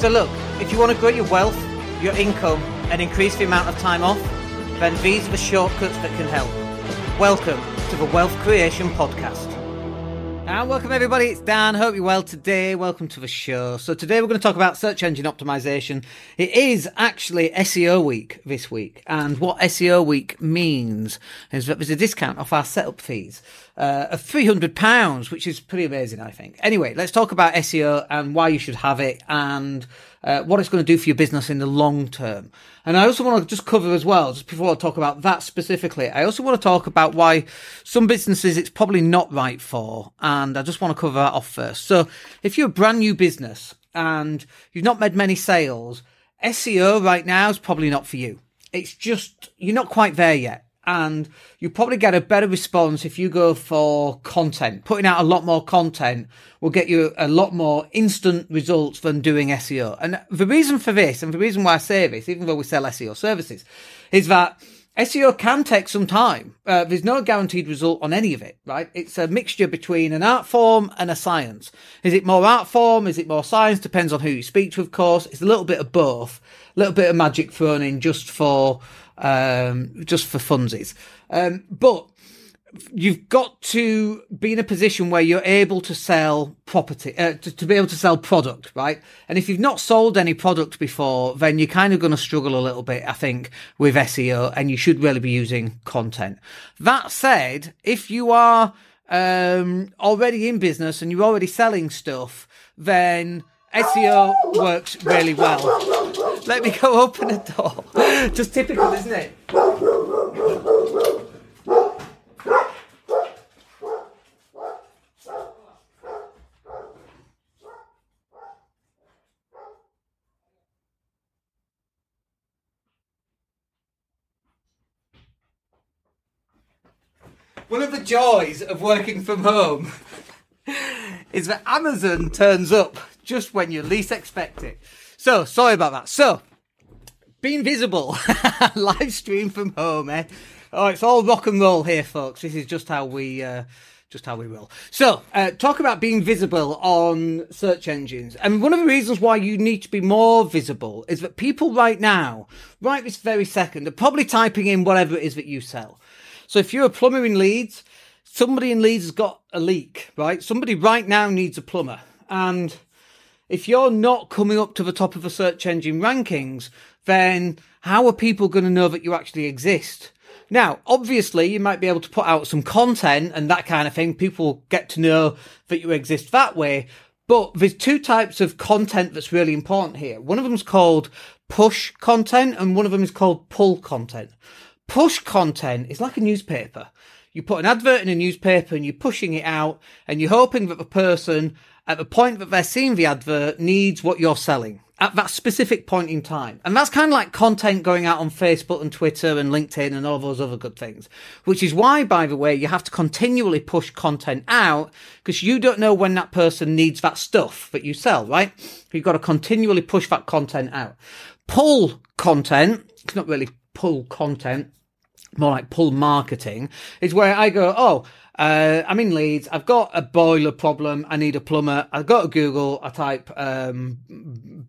So look, if you want to grow your wealth, your income, and increase the amount of time off, then these are the shortcuts that can help. Welcome to the Wealth Creation Podcast. And welcome everybody, it's Dan. Hope you're well today. Welcome to the show. So today we're going to talk about search engine optimization. It is actually SEO week this week. And what SEO week means is that there's a discount off our setup fees uh, of £300, which is pretty amazing, I think. Anyway, let's talk about SEO and why you should have it and uh, what it's going to do for your business in the long term. And I also want to just cover as well, just before I talk about that specifically, I also want to talk about why some businesses it's probably not right for. And I just want to cover that off first. So if you're a brand new business and you've not made many sales, SEO right now is probably not for you. It's just, you're not quite there yet and you probably get a better response if you go for content. Putting out a lot more content will get you a lot more instant results than doing SEO. And the reason for this, and the reason why I say this, even though we sell SEO services, is that SEO can take some time. Uh, there's no guaranteed result on any of it, right? It's a mixture between an art form and a science. Is it more art form? Is it more science? Depends on who you speak to, of course. It's a little bit of both. A little bit of magic thrown in just for um, just for funsies. Um, but you've got to be in a position where you're able to sell property, uh, to, to, be able to sell product, right? And if you've not sold any product before, then you're kind of going to struggle a little bit, I think, with SEO and you should really be using content. That said, if you are, um, already in business and you're already selling stuff, then SEO works really well. Let me go open the door. Just typical, isn't it? One of the joys of working from home is that Amazon turns up just when you least expect it. So, sorry about that. So, being visible, live stream from home, eh? Oh, it's all rock and roll here, folks. This is just how we, uh, just how we roll. So, uh, talk about being visible on search engines. And one of the reasons why you need to be more visible is that people right now, right this very second, are probably typing in whatever it is that you sell. So if you're a plumber in Leeds, somebody in Leeds has got a leak, right? Somebody right now needs a plumber. And if you're not coming up to the top of the search engine rankings, then how are people going to know that you actually exist? Now, obviously, you might be able to put out some content and that kind of thing. People get to know that you exist that way. But there's two types of content that's really important here. One of them is called push content and one of them is called pull content. Push content is like a newspaper. You put an advert in a newspaper and you're pushing it out and you're hoping that the person at the point that they're seeing the advert needs what you're selling at that specific point in time. And that's kind of like content going out on Facebook and Twitter and LinkedIn and all those other good things. Which is why, by the way, you have to continually push content out because you don't know when that person needs that stuff that you sell, right? You've got to continually push that content out. Pull content, it's not really pull content, more like pull marketing, is where I go, oh, uh, I'm in Leeds. I've got a boiler problem. I need a plumber. I go to Google. I type um,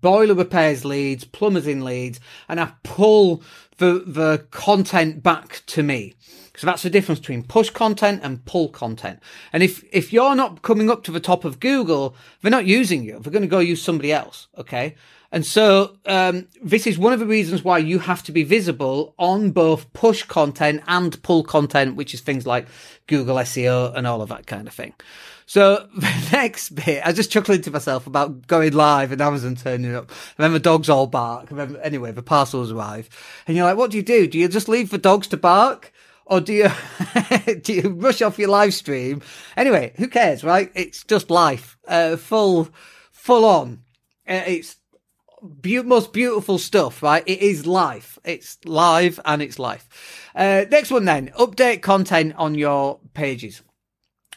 boiler repairs Leeds, plumbers in Leeds, and I pull the the content back to me. So that's the difference between push content and pull content. And if if you're not coming up to the top of Google, they're not using you. They're going to go use somebody else. Okay. And so um, this is one of the reasons why you have to be visible on both push content and pull content, which is things like Google SEO and all of that kind of thing. So the next bit, I just chuckled to myself about going live and Amazon turning up. And then the dogs all bark. And then, anyway, the parcels arrive. And you're like, what do you do? Do you just leave the dogs to bark? Or do you, do you rush off your live stream? Anyway, who cares, right? It's just life. Uh, full, full on. Uh, it's be- most beautiful stuff, right? It is life. It's live and it's life. Uh, next one then, update content on your pages.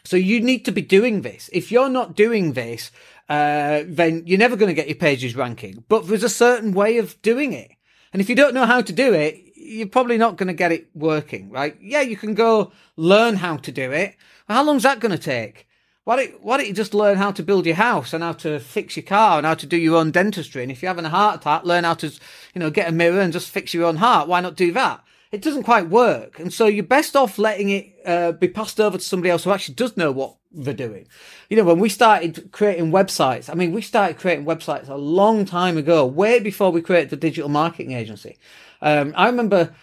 So you need to be doing this. If you're not doing this, uh, then you're never going to get your pages ranking. But there's a certain way of doing it. And if you don't know how to do it, you're probably not going to get it working, right? Yeah, you can go learn how to do it. How long's that going to take? Why don't, why don't you just learn how to build your house and how to fix your car and how to do your own dentistry? And if you're having a heart attack, learn how to, you know, get a mirror and just fix your own heart. Why not do that? It doesn't quite work. And so you're best off letting it uh, be passed over to somebody else who actually does know what they're doing. You know, when we started creating websites, I mean, we started creating websites a long time ago, way before we created the digital marketing agency. Um, I remember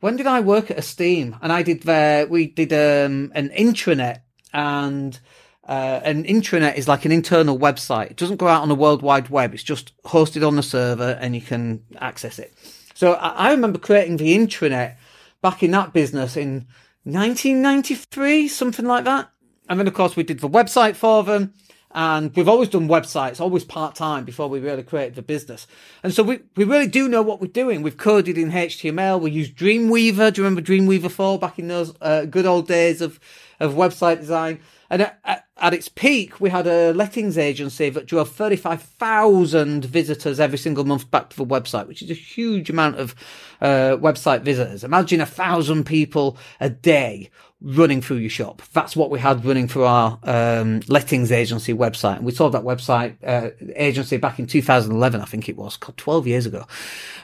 when did I work at Esteem? And I did, uh, we did um, an intranet and uh, an intranet is like an internal website. It doesn't go out on the World Wide Web. It's just hosted on the server and you can access it. So I, I remember creating the intranet back in that business in 1993, something like that. And then, of course, we did the website for them. And we've always done websites, always part time before we really created the business. And so we, we really do know what we're doing. We've coded in HTML. We use Dreamweaver. Do you remember Dreamweaver 4 back in those uh, good old days of, of website design? And at, at, its peak, we had a lettings agency that drove 35,000 visitors every single month back to the website, which is a huge amount of uh, website visitors. Imagine a thousand people a day running through your shop. That's what we had running through our um, lettings agency website. And we sold that website uh, agency back in 2011, I think it was, 12 years ago.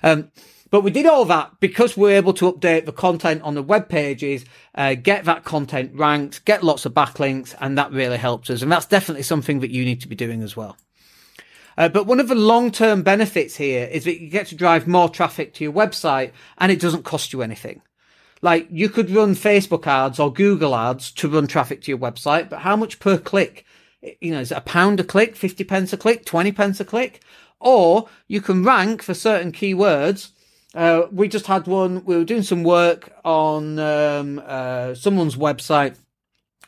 Um, but we did all that because we're able to update the content on the web pages, uh, get that content ranked, get lots of backlinks, and that really helps us. And that's definitely something that you need to be doing as well. Uh, but one of the long-term benefits here is that you get to drive more traffic to your website and it doesn't cost you anything. Like you could run Facebook ads or Google ads to run traffic to your website, but how much per click? You know, is it a pound a click, 50 pence a click, 20 pence a click? Or you can rank for certain keywords. Uh, we just had one, we were doing some work on um, uh, someone's website.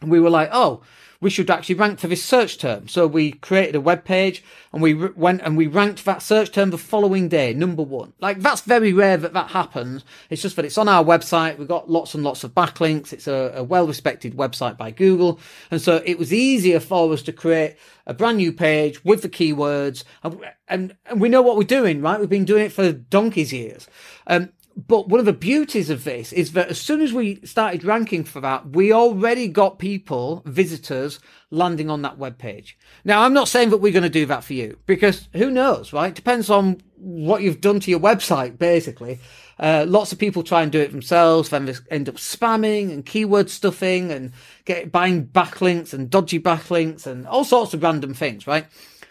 And we were like, oh, we should actually rank for this search term. So we created a web page and we went and we ranked that search term the following day, number one. Like that's very rare that that happens. It's just that it's on our website. We've got lots and lots of backlinks. It's a, a well respected website by Google. And so it was easier for us to create a brand new page with the keywords and, and, and we know what we're doing, right? We've been doing it for donkey's years. Um, but one of the beauties of this is that as soon as we started ranking for that, we already got people, visitors, landing on that web page. Now, I'm not saying that we're going to do that for you because who knows, right? Depends on what you've done to your website, basically. Uh, lots of people try and do it themselves, then they end up spamming and keyword stuffing and get buying backlinks and dodgy backlinks and all sorts of random things, right?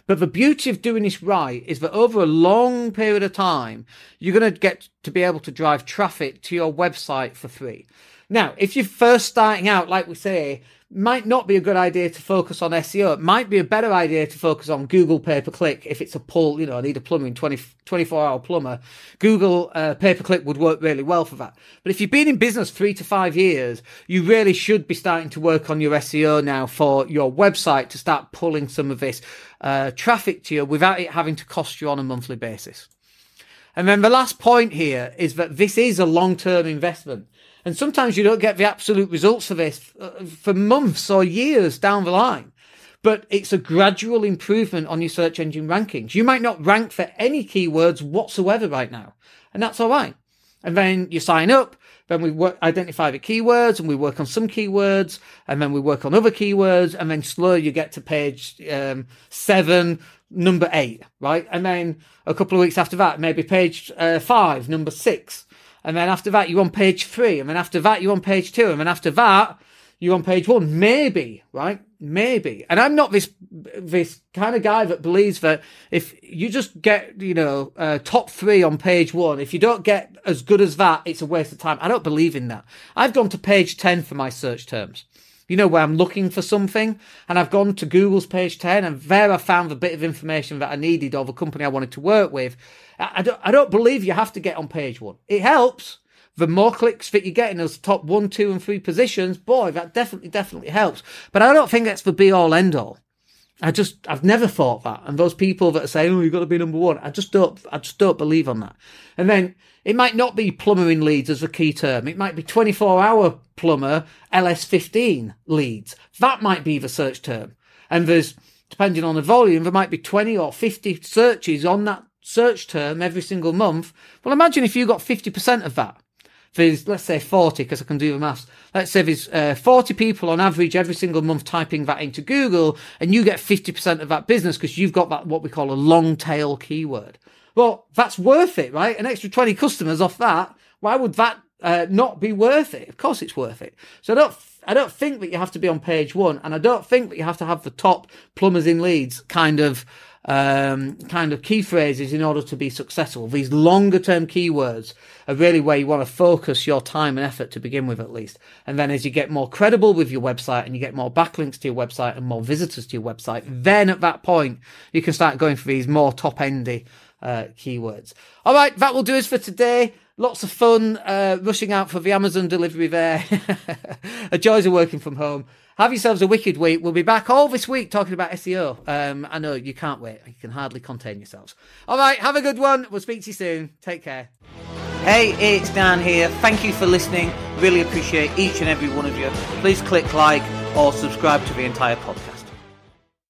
But the beauty of doing this right is that over a long period of time, you're going to get to be able to drive traffic to your website for free. Now, if you're first starting out, like we say, might not be a good idea to focus on SEO. It might be a better idea to focus on Google pay per click if it's a pull, you know, I need a plumbing 20, 24 hour plumber. Google uh, pay per click would work really well for that. But if you've been in business three to five years, you really should be starting to work on your SEO now for your website to start pulling some of this uh, traffic to you without it having to cost you on a monthly basis. And then the last point here is that this is a long term investment. And sometimes you don't get the absolute results for this uh, for months or years down the line. But it's a gradual improvement on your search engine rankings. You might not rank for any keywords whatsoever right now. And that's all right. And then you sign up, then we work, identify the keywords and we work on some keywords and then we work on other keywords and then slowly you get to page um, seven, number eight, right? And then a couple of weeks after that, maybe page uh, five, number six. And then after that, you're on page three. And then after that, you're on page two. And then after that, you're on page one. Maybe, right? Maybe. And I'm not this, this kind of guy that believes that if you just get, you know, uh, top three on page one, if you don't get as good as that, it's a waste of time. I don't believe in that. I've gone to page 10 for my search terms you know, where I'm looking for something and I've gone to Google's page 10 and there I found the bit of information that I needed of a company I wanted to work with. I don't, I don't believe you have to get on page one. It helps. The more clicks that you get in those top one, two, and three positions, boy, that definitely, definitely helps. But I don't think that's the be all end all. I just, I've never thought that. And those people that say, oh, you've got to be number one, I just don't, I just don't believe on that. And then it might not be plumbing Leeds as a key term. It might be 24 hour plumber LS15 Leeds. That might be the search term. And there's, depending on the volume, there might be 20 or 50 searches on that search term every single month. Well, imagine if you got 50% of that. There's, let's say 40, because I can do the maths. Let's say there's uh, 40 people on average every single month typing that into Google, and you get 50% of that business because you've got that, what we call a long tail keyword. Well, that's worth it, right? An extra 20 customers off that. Why would that uh, not be worth it? Of course it's worth it. So I don't, I don't think that you have to be on page one, and I don't think that you have to have the top plumbers in Leeds kind of um, kind of key phrases in order to be successful. These longer term keywords are really where you want to focus your time and effort to begin with, at least. And then as you get more credible with your website and you get more backlinks to your website and more visitors to your website, then at that point, you can start going for these more top endy uh, keywords. All right, that will do us for today. Lots of fun uh, rushing out for the Amazon delivery there. a joys of working from home. Have yourselves a wicked week. We'll be back all this week talking about SEO. Um, I know you can't wait. You can hardly contain yourselves. All right, have a good one. We'll speak to you soon. Take care. Hey, it's Dan here. Thank you for listening. Really appreciate each and every one of you. Please click like or subscribe to the entire podcast.